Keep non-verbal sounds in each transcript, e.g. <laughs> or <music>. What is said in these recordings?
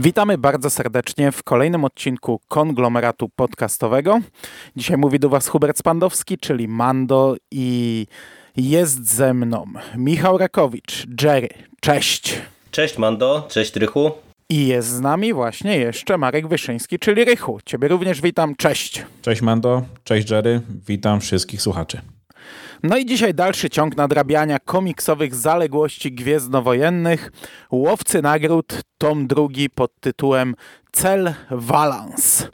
Witamy bardzo serdecznie w kolejnym odcinku konglomeratu podcastowego. Dzisiaj mówi do Was Hubert Spandowski, czyli Mando i jest ze mną Michał Rakowicz, Jerry. Cześć. Cześć Mando, cześć Rychu. I jest z nami właśnie jeszcze Marek Wyszyński, czyli Rychu. Ciebie również witam, cześć. Cześć Mando, cześć Jerry, witam wszystkich słuchaczy. No i dzisiaj dalszy ciąg nadrabiania komiksowych zaległości gwiezdnowojennych. Łowcy nagród, tom drugi pod tytułem Cel Valance.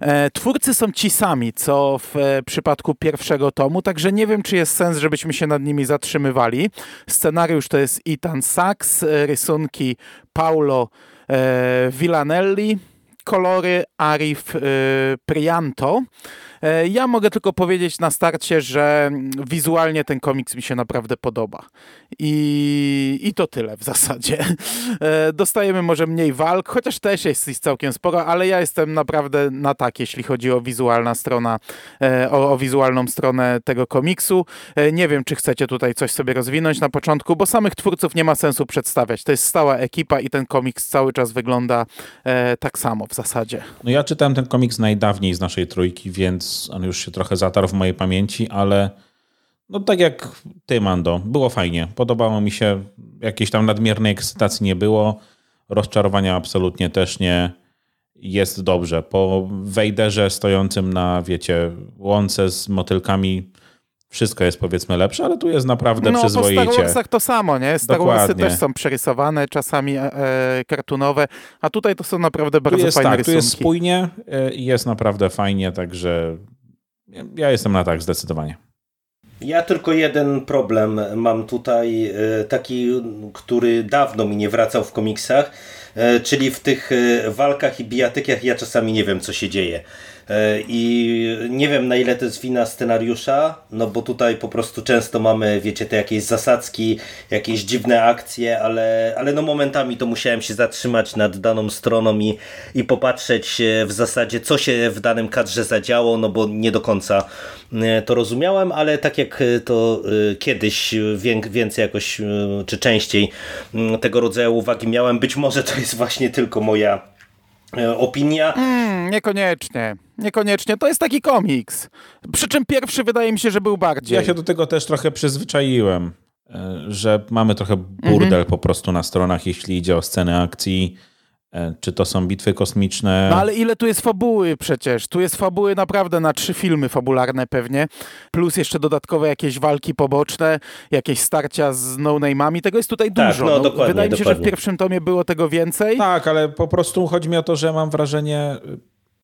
E, twórcy są ci sami, co w e, przypadku pierwszego tomu, także nie wiem, czy jest sens, żebyśmy się nad nimi zatrzymywali. Scenariusz to jest Ethan Sachs, e, rysunki Paulo Villanelli, kolory Arif Prianto. E, ja mogę tylko powiedzieć na starcie, że wizualnie ten komiks mi się naprawdę podoba. I, i to tyle w zasadzie. <laughs> E, dostajemy może mniej walk, chociaż też jest ich całkiem sporo, ale ja jestem naprawdę na tak, jeśli chodzi o wizualna strona, e, o, o wizualną stronę tego komiksu. Nie wiem, czy chcecie tutaj coś sobie rozwinąć na początku, bo samych twórców nie ma sensu przedstawiać. To jest stała ekipa i ten komiks cały czas wygląda tak samo w zasadzie. No ja czytałem ten komiks najdawniej z naszej trójki, więc on już się trochę zatarł w mojej pamięci, ale no tak jak ty, Mando, było fajnie. Podobało mi się, jakiejś tam nadmiernej ekscytacji nie było, rozczarowania absolutnie też nie. Jest dobrze. Po Wejderze stojącym na, wiecie, łące z motylkami wszystko jest powiedzmy lepsze, ale tu jest naprawdę no, przyzwoicie. No po Star Warsach to samo, nie? Star Dokładnie. Warsy też są przerysowane, czasami e, kartunowe, a tutaj to są naprawdę bardzo tu jest, fajne tak, rysunki. Tu jest spójnie e, i jest naprawdę fajnie, także ja jestem na tak zdecydowanie. Ja tylko jeden problem mam tutaj, e, taki, który dawno mi nie wracał w komiksach, e, czyli w tych walkach i bijatykach ja czasami nie wiem, co się dzieje. E, I nie wiem na ile to jest wina scenariusza, no bo tutaj po prostu często mamy, wiecie, te jakieś zasadzki, jakieś dziwne akcje, ale, ale no momentami to musiałem się zatrzymać nad daną stroną i, i popatrzeć w zasadzie, co się w danym kadrze zadziało, no bo nie do końca e, to rozumiałem, ale tak jak to e, kiedyś więcej jakoś, czy częściej tego rodzaju uwagi miałem, być może to jest właśnie tylko moja E, opinia. Mm, niekoniecznie. Niekoniecznie. To jest taki komiks. Przy czym pierwszy wydaje mi się, że był bardziej. Ja się do tego też trochę przyzwyczaiłem, e, że mamy trochę burdel mhm. po prostu na stronach, jeśli idzie o sceny akcji E, czy to są bitwy kosmiczne? No ale ile tu jest fabuły przecież? Tu jest fabuły naprawdę na trzy filmy fabularne pewnie, plus jeszcze dodatkowe jakieś walki poboczne, jakieś starcia z no-name'ami. Tego jest tutaj tak, dużo. No, no, dokładnie, wydaje mi się, dokładnie. że w pierwszym tomie było tego więcej. Tak, ale po prostu chodzi mi o to, że mam wrażenie,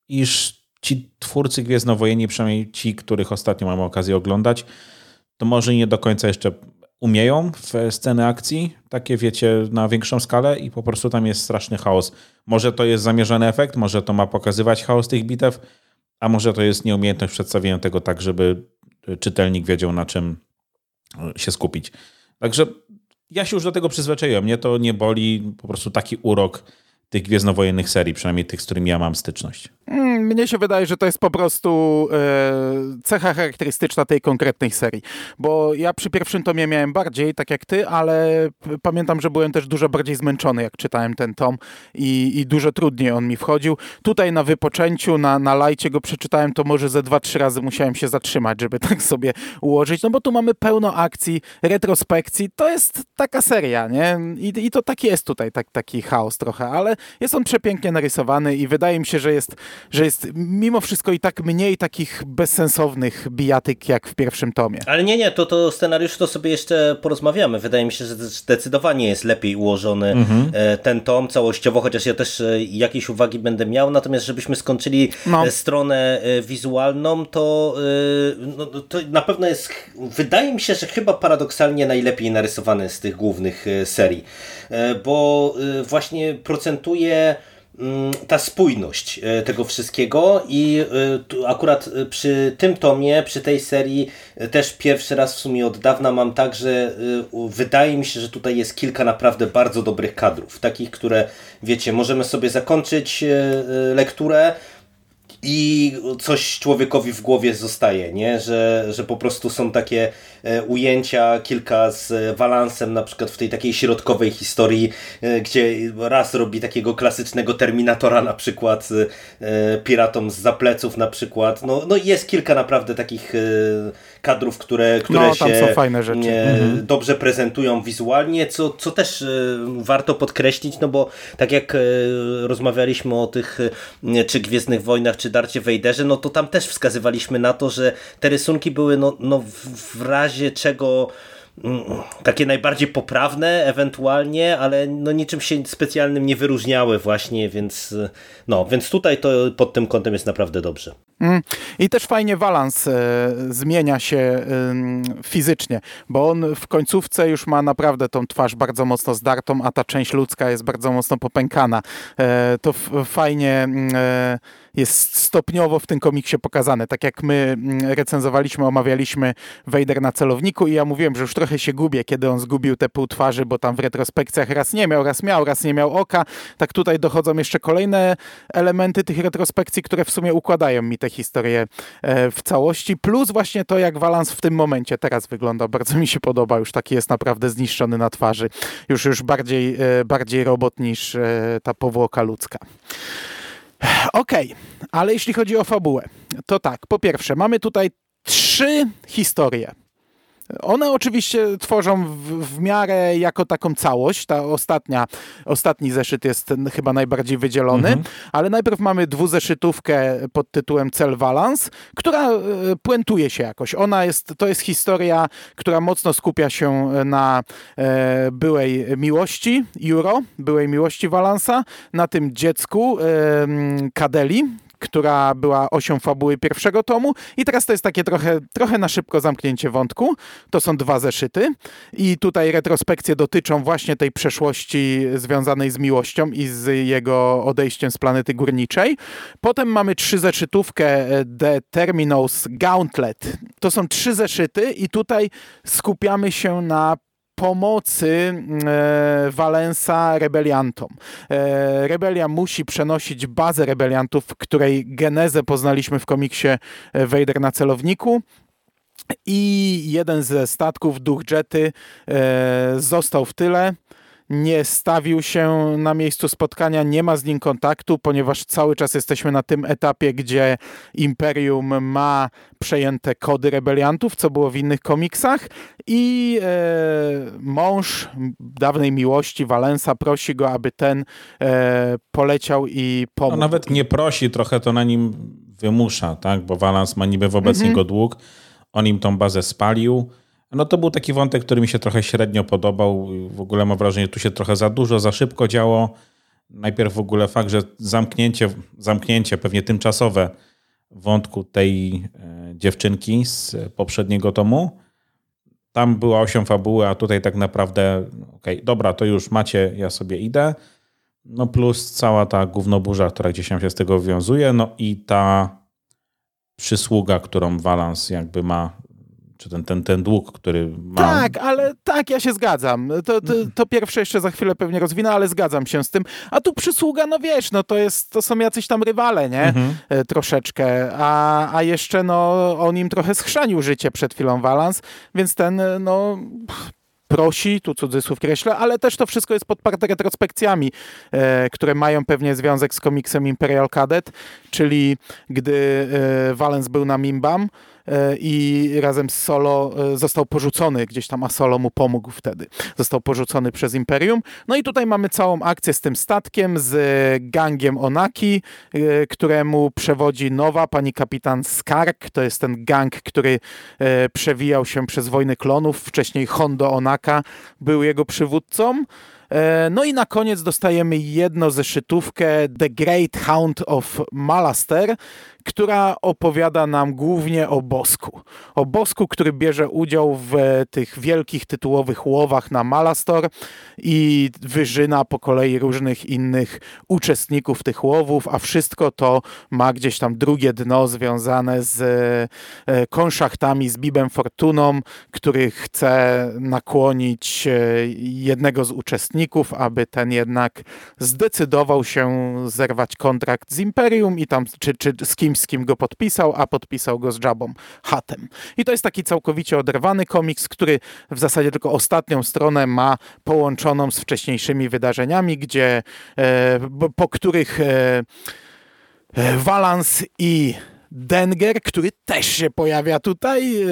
iż ci twórcy Gwiezdnowojenni, przynajmniej ci, których ostatnio mamy okazję oglądać, to może nie do końca jeszcze umieją w sceny akcji, takie wiecie, na większą skalę i po prostu tam jest straszny chaos. Może to jest zamierzony efekt, może to ma pokazywać chaos tych bitew, a może to jest nieumiejętność przedstawienia tego tak, żeby czytelnik wiedział na czym się skupić. Także ja się już do tego przyzwyczaiłem. Mnie to nie boli, po prostu taki urok tych gwiezdnowojennych serii, przynajmniej tych, z którymi ja mam styczność. Mm, mnie się wydaje, że to jest po prostu e, cecha charakterystyczna tej konkretnej serii. Bo ja przy pierwszym tomie miałem bardziej, tak jak ty, ale pamiętam, że byłem też dużo bardziej zmęczony, jak czytałem ten tom i, i dużo trudniej on mi wchodził. Tutaj na wypoczęciu, na, na lajcie go przeczytałem, to może ze dwa, trzy razy musiałem się zatrzymać, żeby tak sobie ułożyć, no bo tu mamy pełno akcji, retrospekcji. To jest taka seria, nie? I, i to tak jest tutaj, tak, taki chaos trochę, ale jest on przepięknie narysowany i wydaje mi się, że jest, że jest mimo wszystko i tak mniej takich bezsensownych bijatyk jak w pierwszym tomie. Ale nie, nie, to, to scenariusz to sobie jeszcze porozmawiamy. Wydaje mi się, że zdecydowanie jest lepiej ułożony mhm. E, ten tom całościowo, chociaż ja też e, jakieś uwagi będę miał, natomiast żebyśmy skończyli no. E, stronę wizualną, to, no, to na pewno jest, wydaje mi się, że chyba paradoksalnie najlepiej narysowany z tych głównych serii, bo właśnie procentuje ta spójność e, tego wszystkiego i e, akurat e, przy tym tomie, przy tej serii też pierwszy raz w sumie od dawna mam tak, że wydaje mi się, że tutaj jest kilka naprawdę bardzo dobrych kadrów, takich, które wiecie, możemy sobie zakończyć lekturę i coś człowiekowi w głowie zostaje, nie? Że, że po prostu są takie e, ujęcia, kilka z Walansem, na przykład w tej takiej środkowej historii, e, gdzie raz robi takiego klasycznego Terminatora na przykład, e, piratom z zapleców na przykład. No, no jest kilka naprawdę takich kadrów, które, które no, się mhm. dobrze prezentują wizualnie, co, co też warto podkreślić, no bo tak jak rozmawialiśmy o tych czy Gwiezdnych Wojnach, czy Darcie Wejderze, no to tam też wskazywaliśmy na to, że te rysunki były no, no w razie czego mm, takie najbardziej poprawne ewentualnie, ale no niczym się specjalnym nie wyróżniały właśnie, więc no, więc tutaj to pod tym kątem jest naprawdę dobrze. Mm. I też fajnie balans e, zmienia się e, fizycznie, bo on w końcówce już ma naprawdę tą twarz bardzo mocno zdartą, a ta część ludzka jest bardzo mocno popękana. E, to fajnie mm, e, jest stopniowo w tym komiksie pokazane. Tak jak my mm, recenzowaliśmy, omawialiśmy Vader na celowniku i ja mówiłem, że już trochę się gubię, kiedy on zgubił te pół twarzy, bo tam w retrospekcjach raz nie miał, raz miał, raz nie miał oka. Tak tutaj dochodzą jeszcze kolejne elementy tych retrospekcji, które w sumie układają mi tę historię e, w całości. Plus właśnie to, jak Walans w tym momencie teraz wygląda. Bardzo mi się podoba. Już taki jest naprawdę zniszczony na twarzy. Już, już bardziej, e, bardziej robot niż e, ta powłoka ludzka. Okej, okay, ale jeśli chodzi o fabułę, to tak, po pierwsze, mamy tutaj trzy historie. One oczywiście tworzą w, w, miarę jako taką całość. Ta ostatnia, ostatni zeszyt jest chyba najbardziej wydzielony, mhm. ale najpierw mamy dwuzeszytówkę pod tytułem Cel Valance, która e, puentuje się jakoś. Ona jest, to jest historia, która mocno skupia się na e, byłej miłości Juro, byłej miłości Valansa, na tym dziecku e, Kadeli, która była osią fabuły pierwszego tomu i teraz to jest takie trochę, trochę na szybko zamknięcie wątku. To są dwa zeszyty i tutaj retrospekcje dotyczą właśnie tej przeszłości związanej z miłością i z jego odejściem z planety górniczej. Potem mamy trzy zeszytówkę The Terminals Gauntlet. To są trzy zeszyty i tutaj skupiamy się na pomocy e, Valensa rebeliantom. E, rebelia musi przenosić bazę rebeliantów, której genezę poznaliśmy w komiksie e, Vader na celowniku. I jeden ze statków, duch Jety, e, został w tyle nie stawił się na miejscu spotkania, nie ma z nim kontaktu, ponieważ cały czas jesteśmy na tym etapie, gdzie Imperium ma przejęte kody rebeliantów, co było w innych komiksach i e, mąż dawnej miłości Valensa prosi go, aby ten e, poleciał i pomógł. No, nawet nie prosi, trochę to na nim wymusza, tak? bo Valens ma niby wobec mhm. niego dług, on im tą bazę spalił, no to był taki wątek, który mi się trochę średnio podobał. W ogóle mam wrażenie, że tu się trochę za dużo, za szybko działo. Najpierw w ogóle fakt, że zamknięcie, zamknięcie pewnie tymczasowe wątku tej e, dziewczynki z poprzedniego tomu. Tam była osią fabuły, a tutaj tak naprawdę, okej, okay, dobra, to już macie, ja sobie idę. No plus cała ta gównoburza, która gdzieś się z tego wiązuje, no i ta przysługa, którą Walans jakby ma czy ten, ten, ten dług, który ma. Tak, ale tak, ja się zgadzam. To, to, to, pierwsze jeszcze za chwilę pewnie rozwinę, ale zgadzam się z tym. A tu przysługa, no wiesz, no to jest, to są jacyś tam rywale, nie? Mhm. E, troszeczkę. A, a jeszcze, no, on im trochę schrzanił życie przed chwilą Walans, więc ten, no prosi, tu cudzysłów kreślę, ale też to wszystko jest podparte retrospekcjami, e, które mają pewnie związek z komiksem Imperial Cadet, czyli gdy e, Valens był na Mimbam, E, i razem z Solo e, został porzucony gdzieś tam, a Solo mu pomógł wtedy. Został porzucony przez Imperium. No i tutaj mamy całą akcję z tym statkiem, z gangiem Onaki, e, któremu przewodzi nowa pani kapitan Skark. To jest ten gang, który przewijał się przez wojny klonów. Wcześniej Hondo Onaka był jego przywódcą. No i na koniec dostajemy jedno zeszytówkę The Great Hound of Malaster, która opowiada nam głównie o Bosku. O Bosku, który bierze udział w tych wielkich tytułowych łowach na Malastor i wyżyna po kolei różnych innych uczestników tych łowów, a wszystko to ma gdzieś tam drugie dno związane z e, konszachtami, z Bibem Fortuną, który chce nakłonić e, jednego z uczestników aby ten jednak zdecydował się zerwać kontrakt z Imperium i tam, czy, czy z kimś, z kim go podpisał, a podpisał go z Jabą Hatem. I to jest taki całkowicie oderwany komiks, który w zasadzie tylko ostatnią stronę ma połączoną z wcześniejszymi wydarzeniami, gdzie e, po których e, e Valance i Denger, który też się pojawia tutaj. E,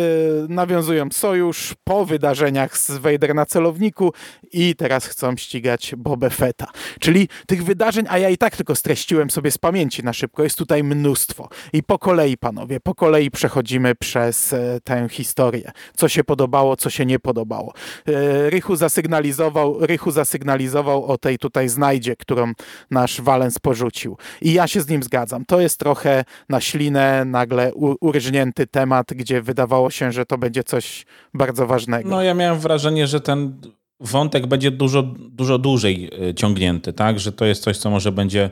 nawiązują sojusz po wydarzeniach z Vader na celowniku i teraz chcą ścigać Boba Fetta. Czyli tych wydarzeń, a ja i tak tylko streściłem sobie z pamięci na szybko, jest tutaj mnóstwo. I po kolei, panowie, po kolei przechodzimy przez e, tę historię. Co się podobało, co się nie podobało. E, Rychu zasygnalizował, Rychu zasygnalizował o tej tutaj znajdzie, którą nasz Valens porzucił. I ja się z nim zgadzam. To jest trochę na ślinę nagle urżnięty temat, gdzie wydawało się, że to będzie coś bardzo ważnego. No ja miałem wrażenie, że ten wątek będzie dużo, dużo dłużej e, ciągnięty, tak? Że to jest coś, co może będzie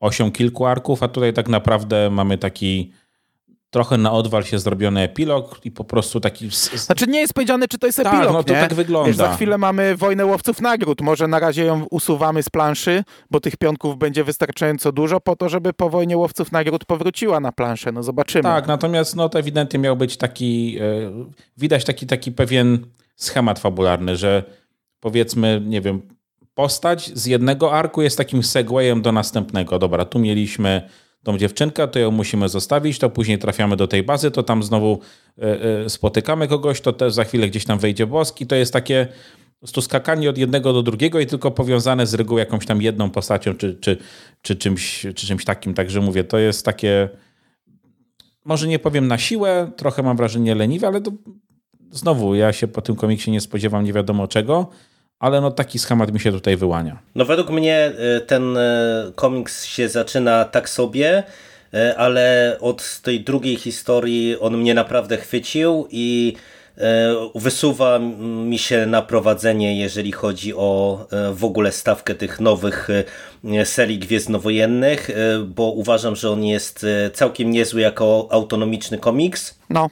osią kilku arków, a tutaj tak naprawdę mamy taki trochę na odwal się zrobiony epilog i po prostu taki... Znaczy nie jest powiedziane, czy to jest tak, epilog, no to nie? tak wygląda. Wiesz, za chwilę mamy Wojnę Łowców Nagród. Może na razie ją usuwamy z planszy, bo tych pionków będzie wystarczająco dużo po to, żeby po Wojnie Łowców Nagród powróciła na planszę. No zobaczymy. Tak, natomiast no to ewidentnie miał być taki... E, widać taki, taki pewien schemat fabularny, że powiedzmy, nie wiem, postać z jednego arku jest takim segwayem do następnego. Dobra, tu mieliśmy tą dziewczynkę, to ją musimy zostawić, to później trafiamy do tej bazy, to tam znowu e, e, spotykamy kogoś, to też za chwilę gdzieś tam wejdzie boski. To jest takie prostu skakanie od jednego do drugiego i tylko powiązane z reguły jakąś tam jedną postacią czy, czy, czy, czymś, czy czymś takim. Także mówię, to jest takie może nie powiem na siłę, trochę mam wrażenie leniwe, ale to znowu ja się po tym komiksie nie spodziewam nie wiadomo czego ale no taki schemat mi się tutaj wyłania. No według mnie y, ten y, komiks się zaczyna tak sobie, y, ale od tej drugiej historii on mnie naprawdę chwycił i wysuwa mi się na prowadzenie, jeżeli chodzi o w ogóle stawkę tych nowych serii gwiezdnowojennych, bo uważam, że on jest całkiem niezły jako autonomiczny komiks. No,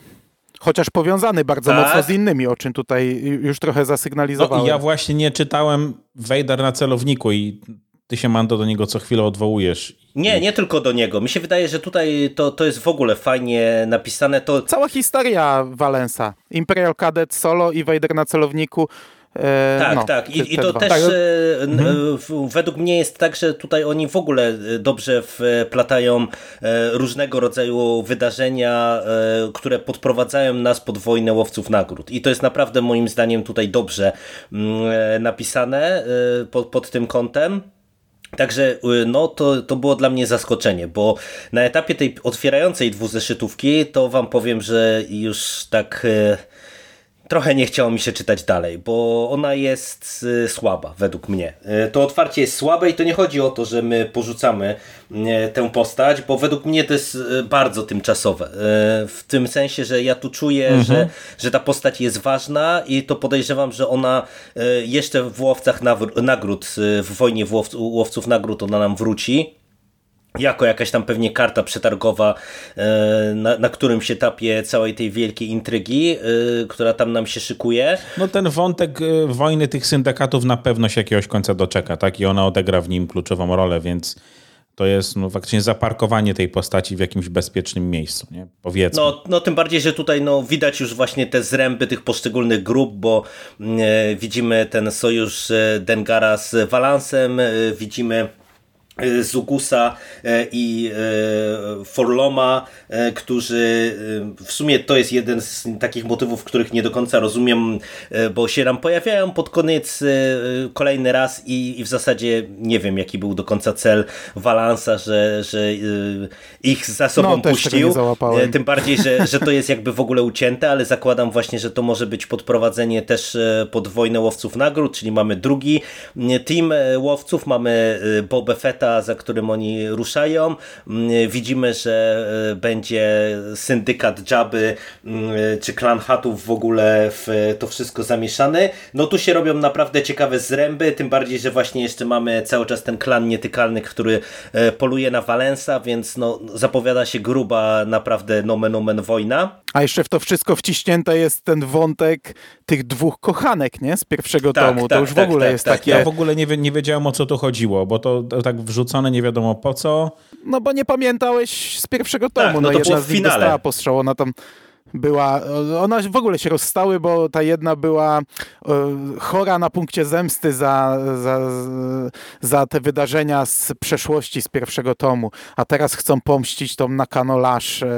chociaż powiązany bardzo tak. mocno z innymi, o czym tutaj już trochę zasygnalizowałem. No, ja właśnie nie czytałem Vader na celowniku i ty się, Mando, do niego co chwilę odwołujesz. Nie, nie tylko do niego. Mi się wydaje, że tutaj to, to jest w ogóle fajnie napisane. To... Cała historia Valensa. Imperial Cadet Solo i Vader na celowniku tak, no, tak. I, i to dwa. też tak. E, mhm. według mnie jest tak, że tutaj oni w ogóle e, dobrze wplatają różnego rodzaju wydarzenia, które podprowadzają nas pod wojnę łowców nagród. I to jest naprawdę moim zdaniem tutaj dobrze mm, napisane pod, pod tym kątem. Także no, to, to było dla mnie zaskoczenie, bo na etapie tej otwierającej dwuzeszytówki to wam powiem, że już tak trochę nie chciało mi się czytać dalej, bo ona jest y, słaba według mnie. Y, to otwarcie jest słabe i to nie chodzi o to, że my porzucamy y, tę postać, bo według mnie to jest bardzo tymczasowe. W tym sensie, że ja tu czuję, mhm. że, że ta postać jest ważna i to podejrzewam, że ona jeszcze w Łowcach Nagród, w wojnie Łowców Nagród ona nam wróci jako jakaś tam pewnie karta przetargowa e, na, na którymś etapie całej tej wielkiej intrygi, e, która tam nam się szykuje. No ten wątek e, wojny tych syndykatów na pewno się jakiegoś końca doczeka, tak? I ona odegra w nim kluczową rolę, więc to jest no, faktycznie zaparkowanie tej postaci w jakimś bezpiecznym miejscu, nie? powiedzmy. No, no tym bardziej, że tutaj no, widać już właśnie te zręby tych poszczególnych grup, bo e, widzimy ten sojusz Dengara z Valansem, e, widzimy Zugusa e, i e, Forloma, którzy w sumie to jest jeden z takich motywów, których nie do końca rozumiem, bo się nam pojawiają pod koniec kolejny raz i, i w zasadzie nie wiem jaki był do końca cel Walansa, że, że ich za sobą no, puścił. Tym bardziej, że, że to jest jakby w ogóle ucięte, ale zakładam właśnie, że to może być podprowadzenie też pod wojnę łowców nagród, czyli mamy drugi team łowców, mamy Boba Fetta za którym oni ruszają. Mm, widzimy, że e, będzie syndykat Jabby mm, czy klan Hatów w ogóle w to wszystko zamieszany. No tu się robią naprawdę ciekawe zręby, tym bardziej, że właśnie jeszcze mamy cały czas ten klan nietykalny, który e, poluje na Valensa, więc no, zapowiada się gruba naprawdę nomen omen wojna. A jeszcze w to wszystko wciśnięte jest ten wątek tych dwóch kochanek, nie? Z pierwszego tak, tomu. Tak, to już tak, w ogóle tak, jest tak. takie... Ja w ogóle nie, nie wiedziałem, o co tu chodziło, bo to, to, tak wrzucone nie wiadomo po co. No bo nie pamiętałeś z pierwszego tomu. Tak, no, no jedna z nich dostała postrzał, ona tam była, ona w ogóle się rozstały, bo ta jedna była e, chora na punkcie zemsty za, za, za te wydarzenia z przeszłości, z pierwszego tomu, a teraz chcą pomścić tą na kanolasz, e,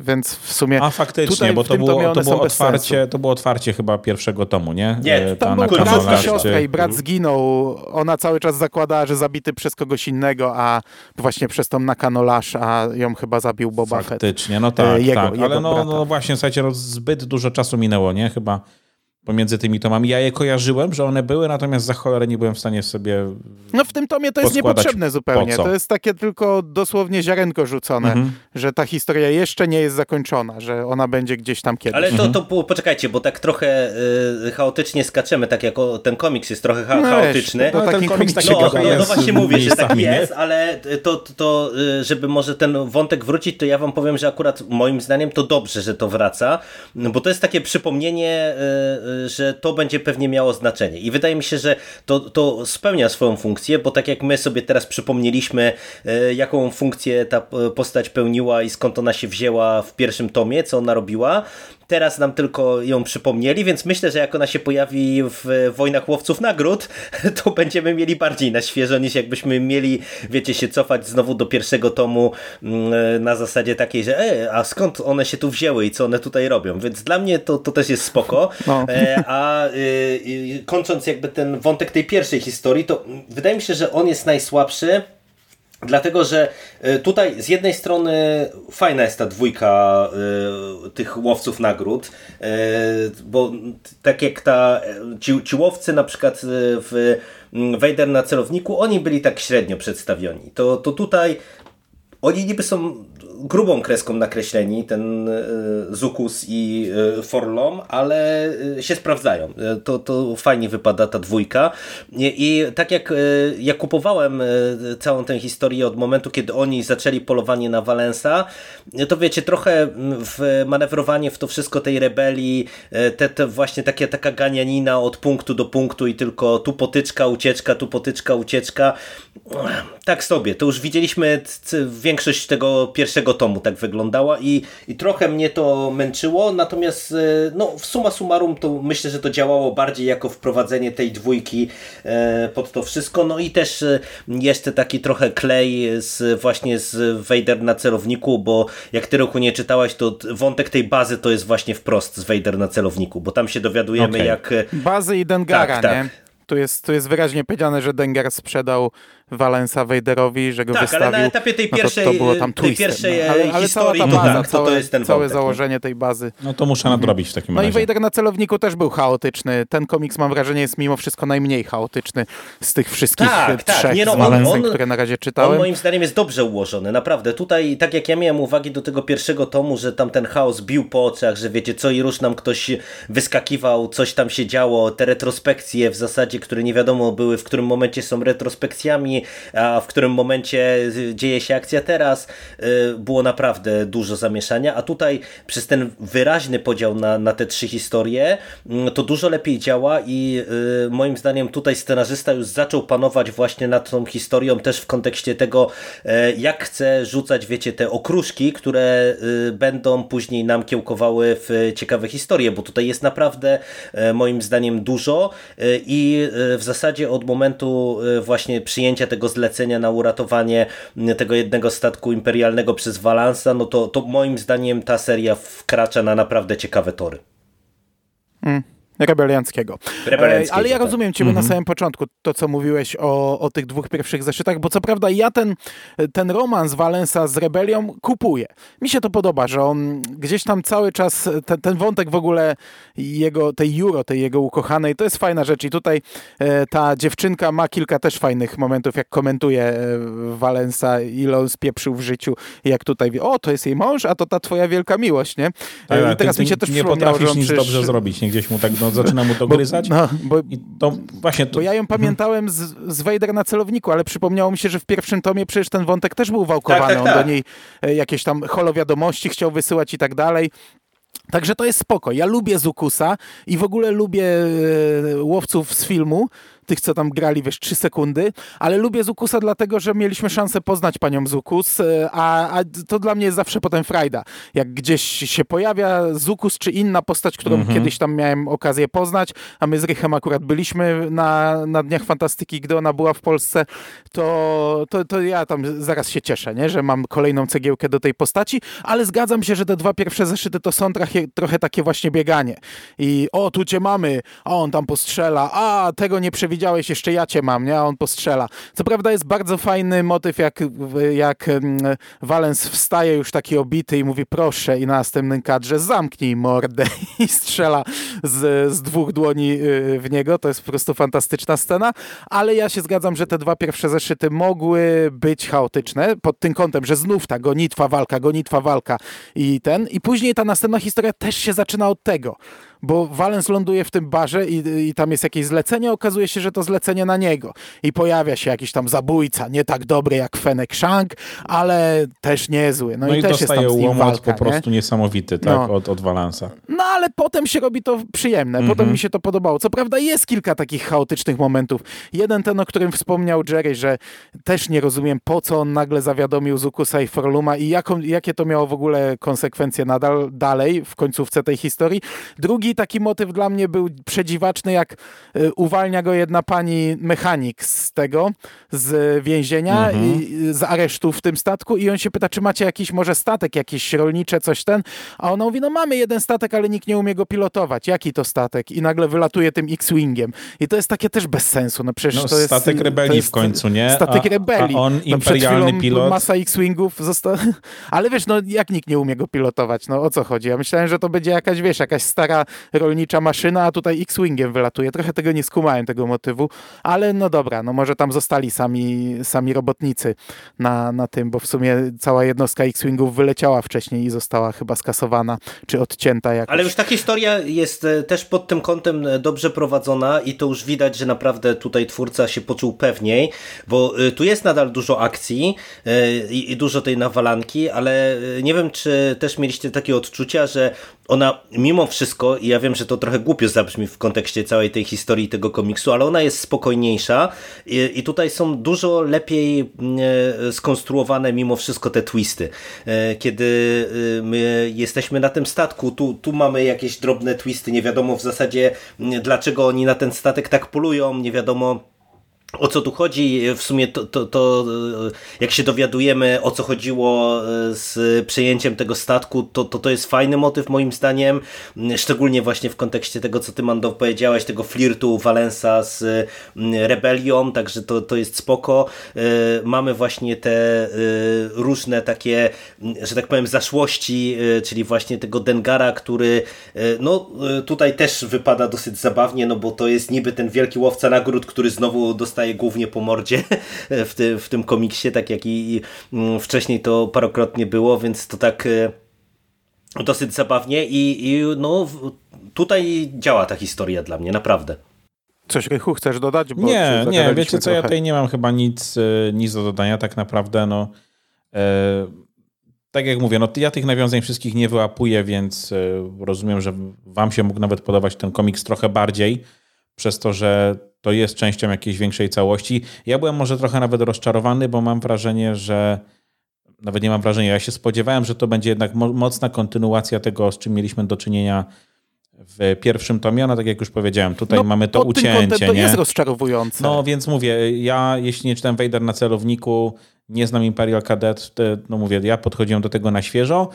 więc w sumie A faktycznie, bo to było, to było otwarcie, to było otwarcie chyba pierwszego tomu, nie? Nie, e, tam był brat i siostra i brat zginął, ona cały czas zakładała, że zabity przez kogoś innego, a właśnie przez tą na kanolasz, a ją chyba zabił Boba Fett. Faktycznie, no tak, jego, tak. ale no, no właśnie, słuchajcie, no zbyt dużo czasu minęło, nie? Chyba pomiędzy tymi tomami. Ja je kojarzyłem, że one były, natomiast za cholerę nie byłem w stanie sobie. No w tym tomie to jest niepotrzebne zupełnie. To jest takie tylko dosłownie ziarenko rzucone, mhm. że ta historia jeszcze nie jest zakończona, że ona będzie gdzieś tam kiedyś. Ale to, to mhm. poczekajcie, bo tak trochę y, chaotycznie skaczemy, tak jak o, ten komiks jest trochę cha no chaotyczny. No, ten komiks tak no, no, no, właśnie mówię, że tak jest, ale to, to, to, y, żeby może ten wątek wrócić, to ja wam powiem, że akurat moim zdaniem to dobrze, że to wraca, bo to jest takie przypomnienie y, że to będzie pewnie miało znaczenie. I wydaje mi się, że to, to spełnia swoją funkcję, bo tak jak my sobie teraz przypomnieliśmy, e, jaką funkcję ta postać pełniła i skąd ona się wzięła w pierwszym tomie, co ona robiła, Teraz nam tylko ją przypomnieli, więc myślę, że jak ona się pojawi w Wojnach Łowców Nagród, <laughs> to będziemy mieli bardziej na świeżo, niż jakbyśmy mieli, wiecie, się cofać znowu do pierwszego tomu mm, na zasadzie takiej, że e, a skąd one się tu wzięły i co one tutaj robią, więc dla mnie to, to też jest spoko. No. E, a y, y, kończąc jakby ten wątek tej pierwszej historii, to wydaje mi się, że on jest najsłabszy, Dlatego, że e, tutaj z jednej strony fajna jest ta dwójka y, tych łowców nagród, y, bo tak jak ta, ci, ci łowcy na przykład w Vader na celowniku, oni byli tak średnio przedstawioni. To, to tutaj oni niby są grubą kreską nakreśleni, ten e, Zukus i e, Forlom, ale e, się sprawdzają. To, to fajnie wypada ta dwójka. I, tak jak ja kupowałem całą tę historię od momentu, kiedy oni zaczęli polowanie na Valensa, to wiecie, trochę w manewrowanie w to wszystko tej rebelii, te, te właśnie takie, taka ganianina od punktu do punktu i tylko tu potyczka, ucieczka, tu potyczka, ucieczka. Tak sobie. To już widzieliśmy większość tego pierwszego tomu tak wyglądała i, i trochę mnie to męczyło, natomiast e, no, w suma summarum to myślę, że to działało bardziej jako wprowadzenie tej dwójki e, pod to wszystko, no i też e, jeszcze taki trochę klej z, właśnie z Vader na celowniku, bo jak ty roku nie czytałaś, to wątek tej bazy to jest właśnie wprost z Vader na celowniku, bo tam się dowiadujemy okay. jak... Bazy i Dengara, tak, tak. nie? Tu jest, tu jest wyraźnie powiedziane, że Dengar sprzedał Valensa Vaderowi, że go tak, wystawił. ale na etapie tej pierwszej, no to, to było tam tej pierwszej no. ale, ale historii, cała ta baza, no, całe, to jest ten całe wątek, założenie tej bazy. No to muszę nadrobić w takim no razie. No i Vader na celowniku też był chaotyczny. Ten komiks mam wrażenie jest mimo wszystko najmniej chaotyczny z tych wszystkich tak, trzech tak. Nie, no, Valensem, on, które na razie czytałem. On moim zdaniem jest dobrze ułożony, naprawdę. Tutaj, tak jak ja miałem uwagi do tego pierwszego tomu, że tam ten chaos bił po oczach, że wiecie, co i róż nam ktoś wyskakiwał, coś tam się działo, te retrospekcje w zasadzie, które nie wiadomo były, w którym momencie są retrospekcjami, a w którym momencie dzieje się akcja teraz, y, było naprawdę dużo zamieszania, a tutaj przez ten wyraźny podział na, na te trzy historie, mm, to dużo lepiej działa i y, moim zdaniem tutaj scenarzysta już zaczął panować właśnie nad tą historią też w kontekście tego, e, jak chce rzucać, wiecie, te okruszki, które y, będą później nam kiełkowały w ciekawe historie, bo tutaj jest naprawdę e, moim zdaniem dużo e, i w zasadzie od momentu właśnie przyjęcia tego zlecenia na uratowanie tego jednego statku imperialnego przez Valansa, no to, to moim zdaniem ta seria wkracza na naprawdę ciekawe tory. Mm. Rebelianckiego. Rebelianckiego. Ale ja tak. rozumiem Ciebie mhm. na samym początku, to co mówiłeś o, o tych dwóch pierwszych zeszytach, bo co prawda ja ten, ten romans Valensa z Rebelią kupuję. Mi się to podoba, że on gdzieś tam cały czas, ten, ten wątek w ogóle jego, tej Juro, tej jego ukochanej, to jest fajna rzecz i tutaj e, ta dziewczynka ma kilka też fajnych momentów, jak komentuje e, Valensa, ile on spieprzył w życiu jak tutaj wie, o, to jest jej mąż, a to ta twoja wielka miłość, nie? Tak, I teraz mi się też nie przypomniało, że on nic przecież... dobrze zrobić, nie gdzieś mu tak no, zaczyna mu to bo, gryzać. No, bo, I to właśnie to... bo ja ją pamiętałem z, z Vader na celowniku, ale przypomniało mi się, że w pierwszym tomie przecież ten wątek też był wałkowany. Tak, tak, On tak. do niej e, jakieś tam holowiadomości chciał wysyłać i tak dalej. Także to jest spoko. Ja lubię Zukusa i w ogóle lubię e, łowców z filmu, tych, co tam grali, wiesz, trzy sekundy, ale lubię Zukusa dlatego, że mieliśmy szansę poznać panią Zukus, e, a, a to dla mnie jest zawsze potem frajda. Jak gdzieś się pojawia Zukus czy inna postać, którą Mhm. kiedyś tam miałem okazję poznać, a my z Rychem akurat byliśmy na, na Dniach Fantastyki, gdy ona była w Polsce, to, to, to ja tam zaraz się cieszę, nie? że mam kolejną cegiełkę do tej postaci, ale zgadzam się, że te dwa pierwsze zeszyty to są trochę, trochę takie właśnie bieganie. I o, tu cię mamy, a on tam postrzela, a tego nie przewidziałeś, jeszcze ja cię mam, nie? a on postrzela. Co prawda jest bardzo fajny motyw, jak, jak mm, Valens wstaje już taki obity i mówi proszę i na następnym kadrze zamknij mordę <laughs> i strzela z, z dwóch dłoni y, w niego. To jest po prostu fantastyczna scena, ale ja się zgadzam, że te dwa pierwsze zeszyty mogły być chaotyczne pod tym kątem, że znów ta gonitwa, walka, gonitwa, walka i ten. I później ta następna historia też się zaczyna od tego, bo Valens ląduje w tym barze i, i tam jest jakieś zlecenie, okazuje się, że to zlecenie na niego. I pojawia się jakiś tam zabójca, nie tak dobry jak Fenek Shank, ale też niezły. No, No i, i też jest dostaje tam z nim walka, po nie? prostu niesamowity, tak, No. od, od Valansa. No ale potem się robi to przyjemne, Mhm. potem mi się to podobało. Co prawda jest kilka takich chaotycznych momentów. Jeden ten, o którym wspomniał Jerry, że też nie rozumiem po co on nagle zawiadomił Zukusa i Forluma i jaką, jakie to miało w ogóle konsekwencje nadal dalej w końcówce tej historii. Drugi taki motyw dla mnie był przedziwaczny, jak y, uwalnia go jedna pani mechanik z tego, z więzienia Mhm. i y, z aresztu w tym statku i on się pyta, czy macie jakiś może statek, jakieś rolnicze, coś ten, a ona mówi, no mamy jeden statek, ale nikt nie umie go pilotować. Jaki to statek? I nagle wylatuje tym X-Wingiem. I to jest takie też bez sensu. No przecież No, to jest... statek to rebelii jest w końcu, nie? Statek A- rebelii. a on, no, imperialny chwilą pilot. Masa X-Wingów została... <laughs> Ale wiesz, no jak nikt nie umie go pilotować? No o co chodzi? Ja myślałem, że to będzie jakaś, wiesz, jakaś stara rolnicza maszyna, a tutaj X-Wingiem wylatuje. Trochę tego nie skumałem, tego motywu, ale no dobra, no może tam zostali sami, sami robotnicy na, na tym, bo w sumie cała jednostka X-Wingów wyleciała wcześniej i została chyba skasowana, czy odcięta jakoś. Ale już ta historia jest e, też pod tym kątem e, dobrze prowadzona i to już widać, że naprawdę tutaj twórca się poczuł pewniej, bo e, tu jest nadal dużo akcji i dużo tej nawalanki, ale nie wiem, czy też mieliście takie odczucia, że ona mimo wszystko, i ja wiem, że to trochę głupio zabrzmi w kontekście całej tej historii tego komiksu, ale ona jest spokojniejsza i, i tutaj są dużo lepiej e, skonstruowane mimo wszystko te twisty. E, Kiedy e, my jesteśmy na tym statku, tu, tu mamy jakieś drobne twisty, nie wiadomo w zasadzie dlaczego oni na ten statek tak polują, nie wiadomo o co tu chodzi? W sumie to, to, to e, jak się dowiadujemy o co chodziło e, z przejęciem tego statku, to, to to jest fajny motyw moim zdaniem, m, szczególnie właśnie w kontekście tego co ty Mando powiedziałeś, tego flirtu Valensa z m, rebelią, także to, to jest spoko. E, Mamy właśnie te różne takie, m, że tak powiem zaszłości, czyli właśnie tego Dengara, który no tutaj też wypada dosyć zabawnie, no bo to jest niby ten wielki łowca nagród, który znowu dostaje głównie po mordzie <laughs> w, ty, w tym komiksie, tak jak i, i mm, wcześniej to parokrotnie było, więc to tak e, dosyć zabawnie i, i no tutaj działa ta historia dla mnie, naprawdę. Coś, Rychu, chcesz dodać? Bo Nie, nie, wiecie co, ja tutaj nie mam chyba nic, e, nic do dodania tak naprawdę, no. E, tak jak mówię, no ja tych nawiązań wszystkich nie wyłapuję, więc e, rozumiem, że wam się mógł nawet podobać ten komiks trochę bardziej, przez to, że to jest częścią jakiejś większej całości. Ja byłem może trochę nawet rozczarowany, bo mam wrażenie, że nawet nie mam wrażenia, ja się spodziewałem, że to będzie jednak mo- mocna kontynuacja tego, z czym mieliśmy do czynienia w pierwszym tomie, no tak jak już powiedziałem, tutaj No, mamy to ucięcie, to nie? jest rozczarowujące. No więc mówię, ja jeśli nie czytałem Vader na celowniku, nie znam Imperial Cadet, no mówię, ja podchodziłem do tego na świeżo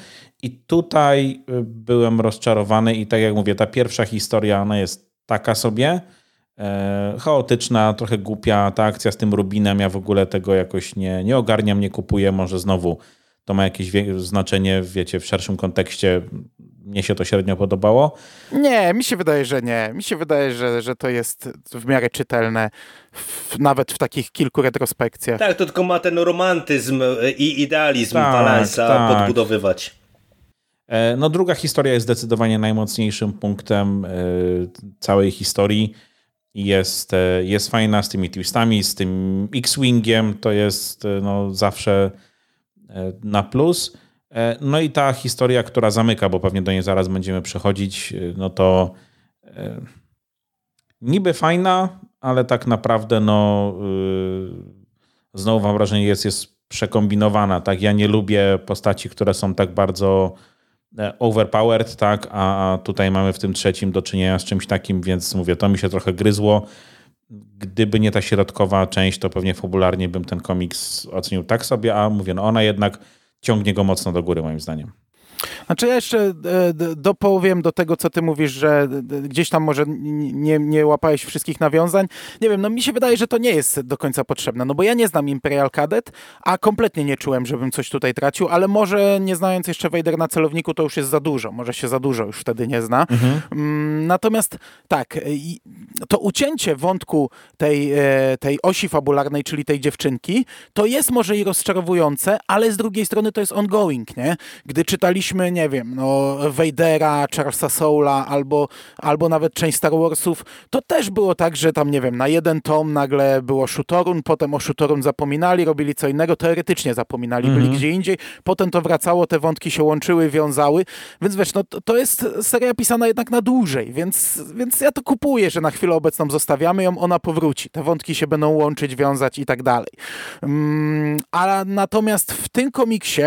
i tutaj y, byłem rozczarowany i tak jak mówię, ta pierwsza historia, ona jest taka sobie, chaotyczna, trochę głupia, ta akcja z tym Rubinem, ja w ogóle tego jakoś nie, nie ogarniam, nie kupuję, może znowu to ma jakieś znaczenie, wiecie, w szerszym kontekście, mnie się to średnio podobało. Nie, mi się wydaje, że nie. Mi się wydaje, że, że to jest w miarę czytelne, w, nawet w takich kilku retrospekcjach. Tak, to tylko ma ten romantyzm e, i idealizm Tak, Valensa tak. podbudowywać. E, no druga historia jest zdecydowanie najmocniejszym punktem e, całej historii. Jest, e, jest fajna z tymi twistami, z tym X-Wingiem, to jest no, zawsze na plus. No i ta historia, która zamyka, bo pewnie do niej zaraz będziemy przechodzić, no to niby fajna, ale tak naprawdę no znowu mam wrażenie jest, jest przekombinowana. Tak? Ja nie lubię postaci, które są tak bardzo e, overpowered, tak, a tutaj mamy w tym trzecim do czynienia z czymś takim, więc mówię, to mi się trochę gryzło. Gdyby nie ta środkowa część, to pewnie fabularnie bym ten komiks ocenił tak sobie, a mówię, no ona jednak ciągnie go mocno do góry moim zdaniem. Znaczy ja jeszcze e, dopowiem do tego, co ty mówisz, że gdzieś tam może nie, nie łapałeś wszystkich nawiązań. Nie wiem, no mi się wydaje, że to nie jest do końca potrzebne, no bo ja nie znam Imperial Cadet, a kompletnie nie czułem, żebym coś tutaj tracił, ale może nie znając jeszcze Vader na celowniku, to już jest za dużo. Może się za dużo już wtedy nie zna. Mhm. Mm, natomiast tak, e, to ucięcie wątku tej, e, tej osi fabularnej, czyli tej dziewczynki, to jest może i rozczarowujące, ale z drugiej strony to jest ongoing, nie? Gdy czytaliśmy mieliśmy, nie wiem, no, Vadera, Charlesa Soula albo, albo nawet część Star Warsów, to też było tak, że tam, nie wiem, na jeden tom nagle było Shutorun, potem o Shutorun zapominali, robili co innego, teoretycznie zapominali, byli mhm. gdzie indziej, potem to wracało, te wątki się łączyły, wiązały, więc wiesz, no, to, to jest seria pisana jednak na dłużej, więc, więc ja to kupuję, że na chwilę obecną zostawiamy ją, ona powróci, te wątki się będą łączyć, wiązać i tak dalej. Mm, a natomiast w tym komiksie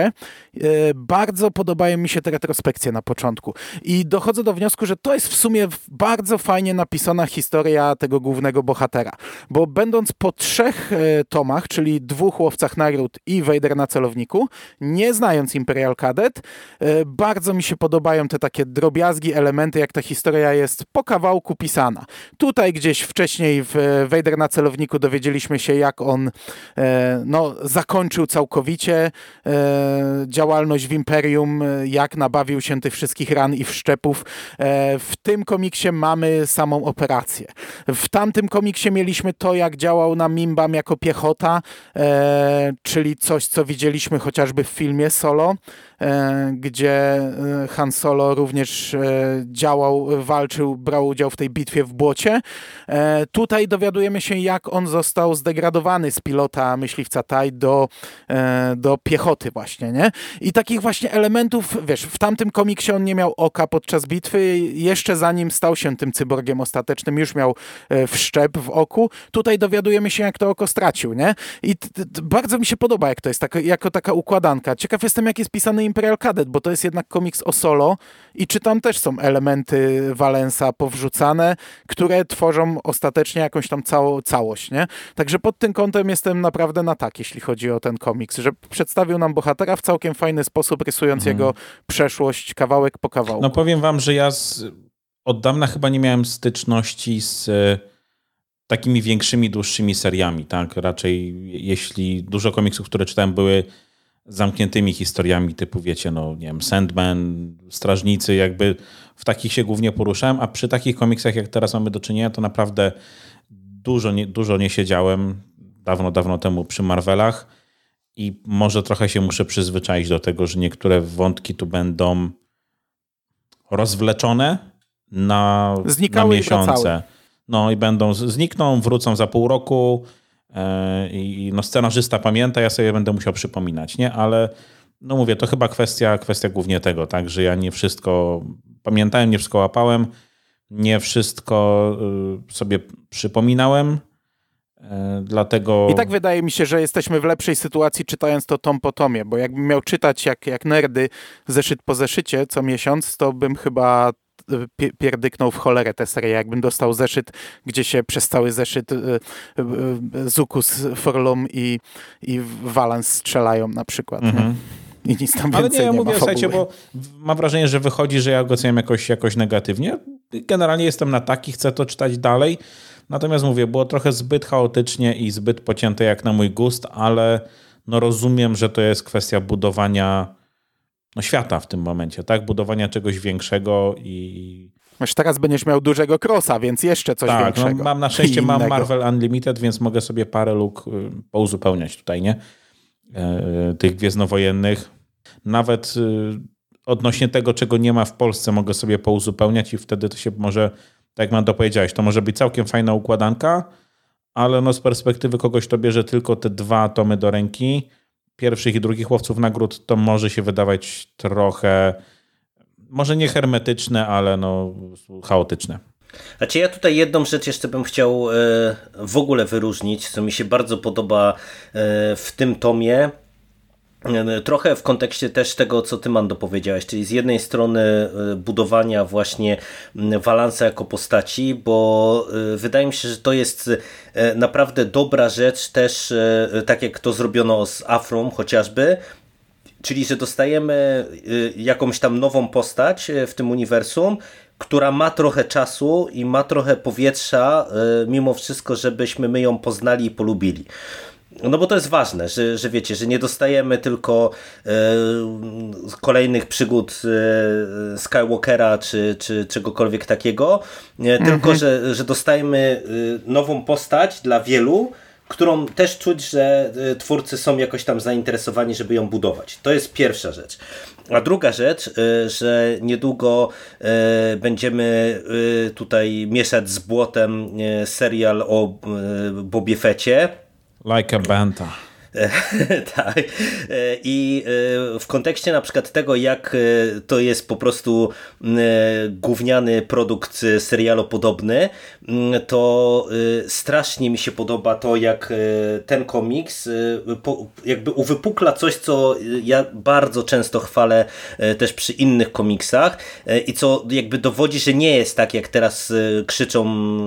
bardzo podobają mi się te retrospekcje na początku. I dochodzę do wniosku, że to jest w sumie bardzo fajnie napisana historia tego głównego bohatera. Bo będąc po trzech e, tomach, czyli dwóch łowcach nagród i Vader na celowniku, nie znając Imperial Cadet, e, bardzo mi się podobają te takie drobiazgi, elementy, jak ta historia jest po kawałku pisana. Tutaj gdzieś wcześniej w Vader na celowniku dowiedzieliśmy się, jak on e, no, zakończył całkowicie działalność w Imperium, jak nabawił się tych wszystkich ran i wszczepów. E, w tym komiksie mamy samą operację. W tamtym komiksie mieliśmy to, jak działał na Mimbam jako piechota, e, czyli coś, co widzieliśmy chociażby w filmie Solo. E, gdzie e, Han Solo również e, działał, walczył, brał udział w tej bitwie w błocie. Tutaj dowiadujemy się, jak on został zdegradowany z pilota myśliwca Tai do, do piechoty właśnie, nie? I takich właśnie elementów, wiesz, w tamtym komiksie on nie miał oka podczas bitwy, jeszcze zanim stał się tym cyborgiem ostatecznym, już miał wszczep w oku. Tutaj dowiadujemy się, jak to oko stracił, nie? I bardzo mi się podoba, jak to jest, tak, jako taka układanka. Ciekaw jestem, jak jest pisany Imperial Cadet, bo to jest jednak komiks o solo i czy tam też są elementy Valensa powrzucane, które tworzą ostatecznie jakąś tam całą, całość, nie? Także pod tym kątem jestem naprawdę na tak, jeśli chodzi o ten komiks, że przedstawił nam bohatera w całkiem fajny sposób, rysując mhm. jego przeszłość kawałek po kawałku. No powiem wam, że ja z, od dawna chyba nie miałem styczności z e, takimi większymi, dłuższymi seriami, tak? Raczej jeśli dużo komiksów, które czytałem były zamkniętymi historiami typu, wiecie, no nie wiem, Sandman, Strażnicy, jakby w takich się głównie poruszałem, a przy takich komiksach, jak teraz mamy do czynienia, to naprawdę dużo nie, dużo nie siedziałem dawno, dawno temu przy Marvelach i może trochę się muszę przyzwyczaić do tego, że niektóre wątki tu będą rozwleczone na, na miesiące. No i będą, znikną, wrócą za pół roku, i no, scenarzysta pamięta, ja sobie będę musiał przypominać, nie? Ale no mówię, to chyba kwestia, kwestia głównie tego, tak, że ja nie wszystko pamiętałem, nie wszystko łapałem, nie wszystko y, sobie przypominałem, e, Dlatego... I tak wydaje mi się, że jesteśmy w lepszej sytuacji czytając to tom po tomie, bo jakbym miał czytać jak, jak nerdy zeszyt po zeszycie co miesiąc, to bym chyba pierdyknął w cholerę tę serię. Jakbym dostał zeszyt, gdzie się przez cały zeszyt y, y, y, Zukus, Forlum i, i Valance strzelają na przykład. Mhm. I nic tam Ale nie, ja nie mówię, słuchajcie, bo mam wrażenie, że wychodzi, że ja go oceniam jakoś, jakoś negatywnie. Generalnie jestem na taki, chcę to czytać dalej. Natomiast mówię, było trochę zbyt chaotycznie i zbyt pocięte jak na mój gust, ale no rozumiem, że to jest kwestia budowania no, świata w tym momencie, tak? Budowania czegoś większego i. Już teraz będziesz miał dużego crossa, więc jeszcze coś tak, większego. No, mam na szczęście mam Marvel Unlimited, więc mogę sobie parę luk y, pouzupełniać tutaj, nie? E, tych gwiezdnowojennych. Nawet y, odnośnie tego, czego nie ma w Polsce, mogę sobie pouzupełniać i wtedy to się może, tak jak Mando powiedziałeś, to może być całkiem fajna układanka, ale no z perspektywy kogoś, kto bierze tylko te dwa tomy do ręki, pierwszych i drugich łowców nagród, to może się wydawać trochę, może nie hermetyczne, ale no chaotyczne. Znaczy ja tutaj jedną rzecz jeszcze bym chciał e, w ogóle wyróżnić, co mi się bardzo podoba e, w tym tomie, Trochę w kontekście też tego, co ty Mando powiedziałeś, czyli z jednej strony e, budowania właśnie Walansa jako postaci, bo e, wydaje mi się, że to jest e, naprawdę dobra rzecz też, tak jak to zrobiono z Afrom chociażby, czyli że dostajemy jakąś tam nową postać w tym uniwersum, która ma trochę czasu i ma trochę powietrza mimo wszystko, żebyśmy my ją poznali i polubili. No bo to jest ważne, że, że wiecie, że nie dostajemy tylko e, kolejnych przygód e, Skywalkera czy, czy czegokolwiek takiego, nie, mhm. tylko że, że dostajemy e, nową postać dla wielu, którą też czuć, że twórcy są jakoś tam zainteresowani, żeby ją budować. To jest pierwsza rzecz. A druga rzecz, że niedługo będziemy tutaj mieszać z błotem serial o Bobie Fecie Like a banta. <laughs> tak. I e, w kontekście na przykład tego, jak e, to jest po prostu e, gówniany produkt serialopodobny, to strasznie mi się podoba to, jak ten komiks jakby uwypukla coś, co ja bardzo często chwalę też przy innych komiksach i co jakby dowodzi, że nie jest tak, jak teraz krzyczą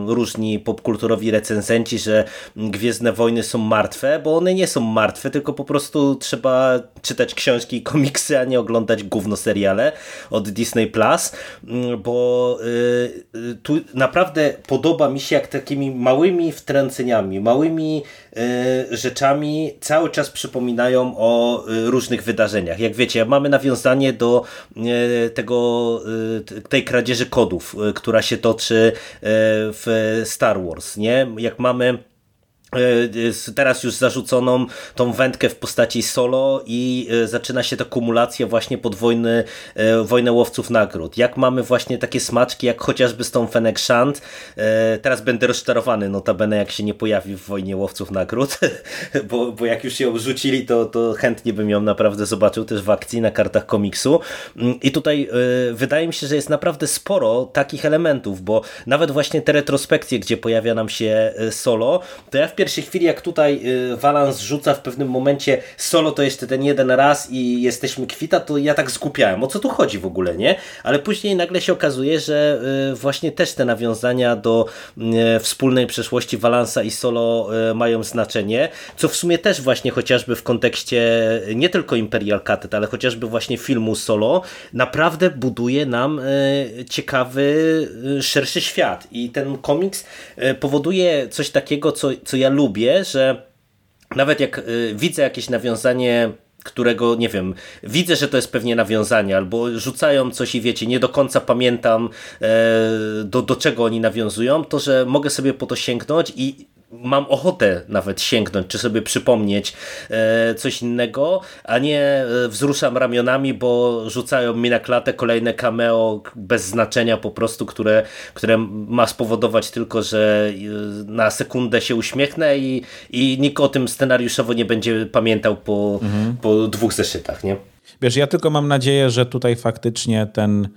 różni popkulturowi recenzenci, że Gwiezdne Wojny są martwe, bo one nie są martwe, tylko po prostu trzeba czytać książki i komiksy, a nie oglądać gówno seriale od Disney Plus, mm, bo y, y, tu naprawdę podoba mi się, jak takimi małymi wtręceniami, małymi y, rzeczami cały czas przypominają o różnych wydarzeniach. Jak wiecie, mamy nawiązanie do tego, tej kradzieży kodów, która się toczy w Star Wars, nie? Jak mamy teraz już zarzuconą tą wędkę w postaci solo i e, zaczyna się ta kumulacja właśnie pod wojny, e, wojnę łowców nagród. Jak mamy właśnie takie smaczki, jak chociażby z tą Fennec Shand. Teraz będę rozczarowany notabene, jak się nie pojawi w wojnie łowców nagród, <laughs> bo, bo jak już ją rzucili, to, to chętnie bym ją naprawdę zobaczył też w akcji na kartach komiksu. Mm, I tutaj wydaje mi się, że jest naprawdę sporo takich elementów, bo nawet właśnie te retrospekcje, gdzie pojawia nam się solo, to ja w pierwszej chwili, jak tutaj Valance y, rzuca w pewnym momencie solo, to jeszcze ten jeden raz i jesteśmy kwita, to ja tak skupiałem. O co tu chodzi w ogóle, nie? Ale później nagle się okazuje, że y, właśnie też te nawiązania do y, wspólnej przeszłości Valansa i solo mają znaczenie, co w sumie też właśnie chociażby w kontekście nie tylko Imperial Cadet, ale chociażby właśnie filmu solo, naprawdę buduje nam ciekawy, szerszy świat. I ten komiks powoduje coś takiego, co, co ja lubię, że nawet jak y, widzę jakieś nawiązanie którego, nie wiem, widzę, że to jest pewnie nawiązanie, albo rzucają coś i wiecie, nie do końca pamiętam e, do, do czego oni nawiązują, to że mogę sobie po to sięgnąć i mam ochotę nawet sięgnąć, czy sobie przypomnieć e, coś innego, a nie e, wzruszam ramionami, bo rzucają mi na klatę kolejne cameo bez znaczenia po prostu, które, które ma spowodować tylko, że e, na sekundę się uśmiechnę i, i nikt o tym scenariuszowo nie będzie pamiętał po, mhm. po dwóch zeszytach, nie? Wiesz, ja tylko mam nadzieję, że tutaj faktycznie ten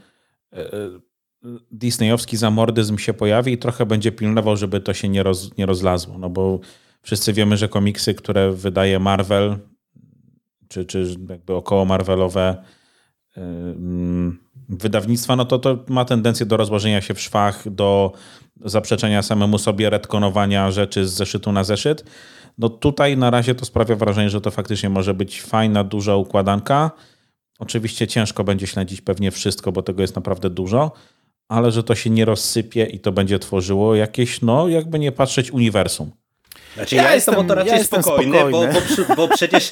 disneyowski zamordyzm się pojawi i trochę będzie pilnował, żeby to się nie, roz, nie rozlazło. No bo wszyscy wiemy, że komiksy, które wydaje Marvel, czy, czy jakby około Marvelowe yy, wydawnictwa, no to to ma tendencję do rozłożenia się w szwach, do zaprzeczenia samemu sobie, retkonowania rzeczy z zeszytu na zeszyt. No tutaj na razie to sprawia wrażenie, że to faktycznie może być fajna, duża układanka. Oczywiście ciężko będzie śledzić pewnie wszystko, bo tego jest naprawdę dużo, ale że to się nie rozsypie i to będzie tworzyło jakieś, no jakby nie patrzeć, uniwersum. Znaczy ja, ja jestem, o to raczej ja spokojny, spokojny, Bo, bo, bo przecież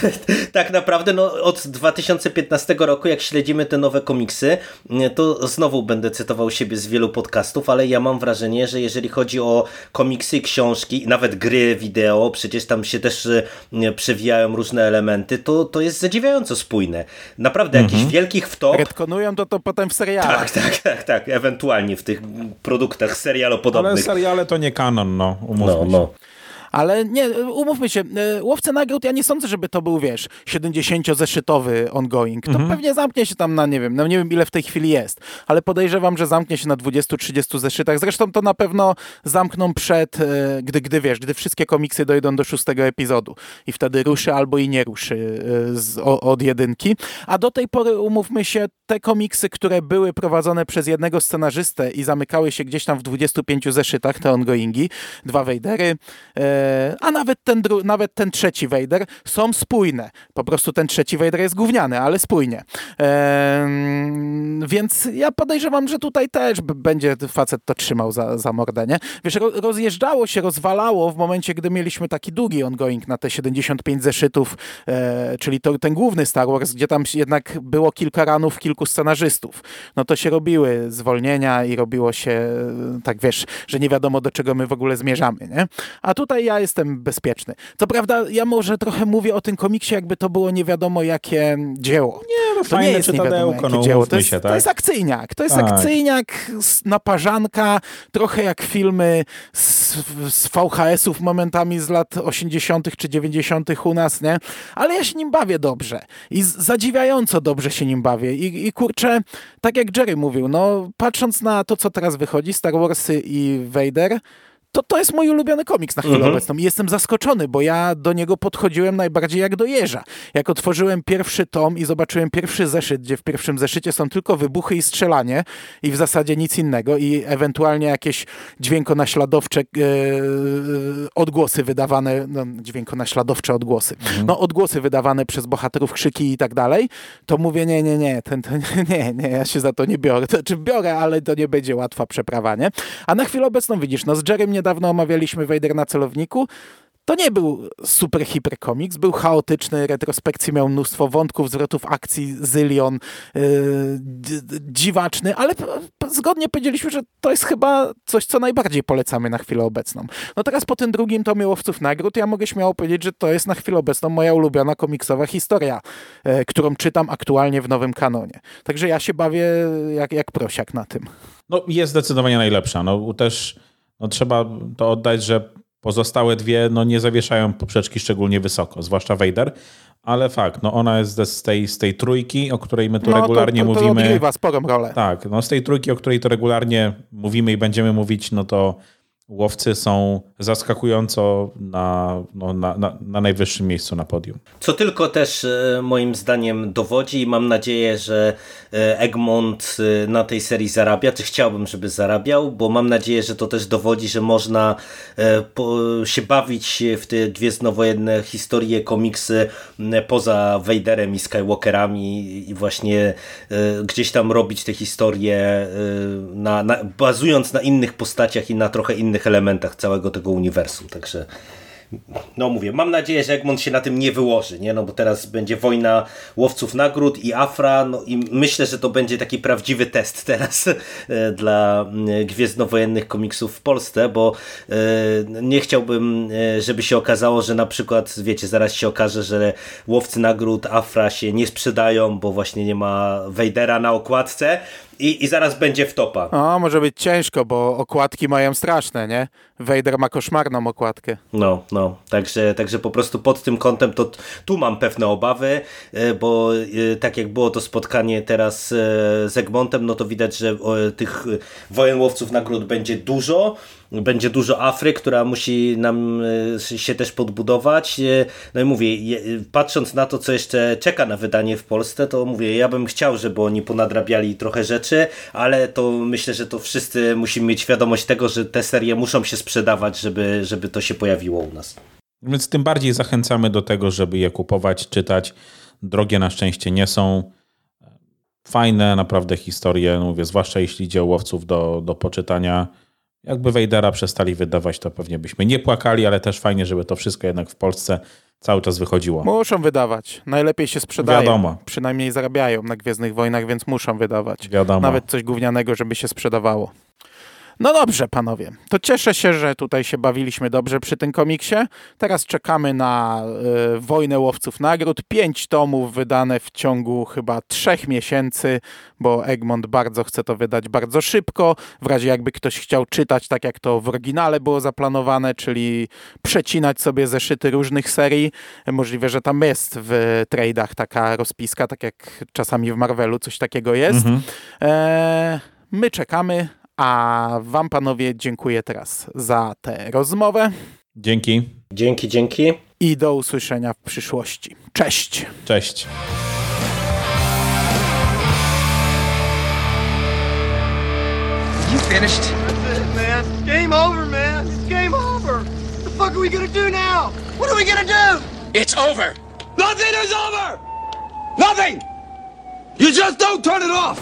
<laughs> tak naprawdę no, od 2015 roku, jak śledzimy te nowe komiksy, to znowu będę cytował siebie z wielu podcastów, ale ja mam wrażenie, że jeżeli chodzi o komiksy, książki, nawet gry wideo, przecież tam się też przewijają różne elementy, to, to jest zadziwiająco spójne. Naprawdę mhm. jakichś wielkich wtop. Redkonują to, to potem w serialach. Tak, tak, tak, tak, ewentualnie w tych produktach serialopodobnych. Ale seriale to nie kanon, no, umówmy no, no. Ale nie, umówmy się, e, Łowcy Nagród, ja nie sądzę, żeby to był, wiesz, 70-zeszytowy ongoing. To mhm. pewnie zamknie się tam na, nie wiem, no nie wiem ile w tej chwili jest, ale podejrzewam, że zamknie się na 20-30 zeszytach. Zresztą to na pewno zamkną przed, e, gdy, gdy wiesz, gdy wszystkie komiksy dojdą do szóstego epizodu i wtedy ruszy albo i nie ruszy e, z, od jedynki. A do tej pory, umówmy się, te komiksy, które były prowadzone przez jednego scenarzystę i zamykały się gdzieś tam w 25 zeszytach, te ongoingi, dwa Wejdery, E, a nawet ten, nawet ten trzeci Vader są spójne. Po prostu ten trzeci Vader jest gówniany, ale spójnie. E, więc ja podejrzewam, że tutaj też będzie facet to trzymał za, za mordę, nie? Wiesz, rozjeżdżało się, rozwalało w momencie, gdy mieliśmy taki długi ongoing na te 75 zeszytów, e, czyli to, ten główny Star Wars, gdzie tam jednak było kilka ranów, kilku scenarzystów. No to się robiły zwolnienia i robiło się, tak wiesz, że nie wiadomo do czego my w ogóle zmierzamy, nie? A tutaj ja jestem bezpieczny. Co prawda, ja może trochę mówię o tym komiksie, jakby to było nie wiadomo jakie dzieło. Nie, no to fajne nie jest nie wiadomo, jakie no, dzieło. To jest, się, tak? to jest akcyjniak. To jest tak. akcyjniak, naparzanka, trochę jak filmy z, z VHS-ów momentami z lat 80. czy 90. u nas, nie? Ale ja się nim bawię dobrze. I zadziwiająco dobrze się nim bawię. I, i kurczę, tak jak Jerry mówił, no patrząc na to, co teraz wychodzi, Star Warsy i Vader, to to jest mój ulubiony komiks na chwilę mhm. obecną i jestem zaskoczony, bo ja do niego podchodziłem najbardziej jak do jeża. Jak otworzyłem pierwszy tom i zobaczyłem pierwszy zeszyt, gdzie w pierwszym zeszycie są tylko wybuchy i strzelanie i w zasadzie nic innego i ewentualnie jakieś dźwiękonaśladowcze e, odgłosy wydawane, no, dźwiękonaśladowcze odgłosy, mhm. no odgłosy wydawane przez bohaterów, krzyki i tak dalej, to mówię nie, nie, nie, ten, ten, <laughs> nie, nie, ja się za to nie biorę. To, czy biorę, ale to nie będzie łatwa przeprawa, nie? A na chwilę obecną widzisz, no z Jerem niedawno omawialiśmy Vader na celowniku. To nie był super hiper komiks, był chaotyczny, retrospekcji miał mnóstwo wątków, zwrotów akcji, zylion, yy, dziwaczny, ale zgodnie powiedzieliśmy, że to jest chyba coś, co najbardziej polecamy na chwilę obecną. No teraz po tym drugim tomie Łowców Nagród ja mogę śmiało powiedzieć, że to jest na chwilę obecną moja ulubiona komiksowa historia, yy, którą czytam aktualnie w nowym kanonie. Także ja się bawię jak, jak prosiak na tym. No jest zdecydowanie najlepsza. No też no trzeba to oddać, że pozostałe dwie no nie zawieszają poprzeczki szczególnie wysoko, zwłaszcza Vader, ale fakt, no ona jest z tej, z tej trójki, o której my tu no, regularnie to, to, to mówimy. Odgrywa sporą rolę. Tak, no z tej trójki, o której to regularnie mówimy i będziemy mówić, no to łowcy są zaskakująco na, no, na, na, na, najwyższym miejscu na podium. Co tylko też e, moim zdaniem dowodzi i mam nadzieję, że e, Egmont e, na tej serii zarabia, czy chciałbym, żeby zarabiał, bo mam nadzieję, że to też dowodzi, że można się bawić w te dwie znowojenne historie, komiksy poza Vaderem i Skywalkerami i właśnie gdzieś tam robić te historie na, bazując na innych postaciach i na trochę innych innych elementach całego tego uniwersum. Także no mówię, mam nadzieję, że Egmont się na tym nie wyłoży, nie? No bo teraz będzie wojna łowców nagród i Afra, no i myślę, że to będzie taki prawdziwy test teraz e, dla e, gwiezdnowojennych komiksów w Polsce, bo e, nie chciałbym, żeby się okazało, że na przykład, wiecie, zaraz się okaże, że łowcy nagród Afra się nie sprzedają, bo właśnie nie ma Wejdera na okładce, i, i zaraz będzie w topa. O, może być ciężko, bo okładki mają straszne, nie? Vader ma koszmarną okładkę. No, no, także, także po prostu pod tym kątem to tu mam pewne obawy, e, bo e, tak jak było to spotkanie teraz e, z Egmontem, no to widać, że tych wojenłowców nagród będzie dużo, będzie dużo Afry, która musi nam e, się też podbudować. E, no i mówię, patrząc na to, co jeszcze czeka na wydanie w Polsce, to mówię, ja bym chciał, żeby oni ponadrabiali trochę rzeczy, ale to myślę, że to wszyscy musimy mieć świadomość tego, że te serie muszą się sprzedawać, żeby, żeby to się pojawiło u nas. Więc tym bardziej zachęcamy do tego, żeby je kupować, czytać. Drogie na szczęście nie są. Fajne naprawdę historie, no mówię, zwłaszcza jeśli idzie o łowców do, do poczytania Jakby Wejdera przestali wydawać, to pewnie byśmy nie płakali, ale też fajnie, żeby to wszystko jednak w Polsce cały czas wychodziło. Muszą wydawać. Najlepiej się sprzedają. Wiadomo. Przynajmniej zarabiają na Gwiezdnych Wojnach, więc muszą wydawać. Wiadomo. Nawet coś gównianego, żeby się sprzedawało. No dobrze, panowie. To cieszę się, że tutaj się bawiliśmy dobrze przy tym komiksie. Teraz czekamy na e, Wojnę Łowców Nagród. Pięć tomów wydane w ciągu chyba trzech miesięcy, bo Egmont bardzo chce to wydać bardzo szybko. W razie jakby ktoś chciał czytać tak, jak to w oryginale było zaplanowane, czyli przecinać sobie zeszyty różnych serii. Możliwe, że tam jest w tradeach taka rozpiska, tak jak czasami w Marvelu coś takiego jest. E, my czekamy, a wam panowie dziękuję teraz za tę rozmowę Dzięki. Dzięki, dzięki. i do usłyszenia w przyszłości. Cześć! Cześć. You finished? That's it, man. Game over, man. It's game over. What the fuck are we gonna do now? What are we gonna do? It's over. Nothing is over! Nothing! You just don't turn it off!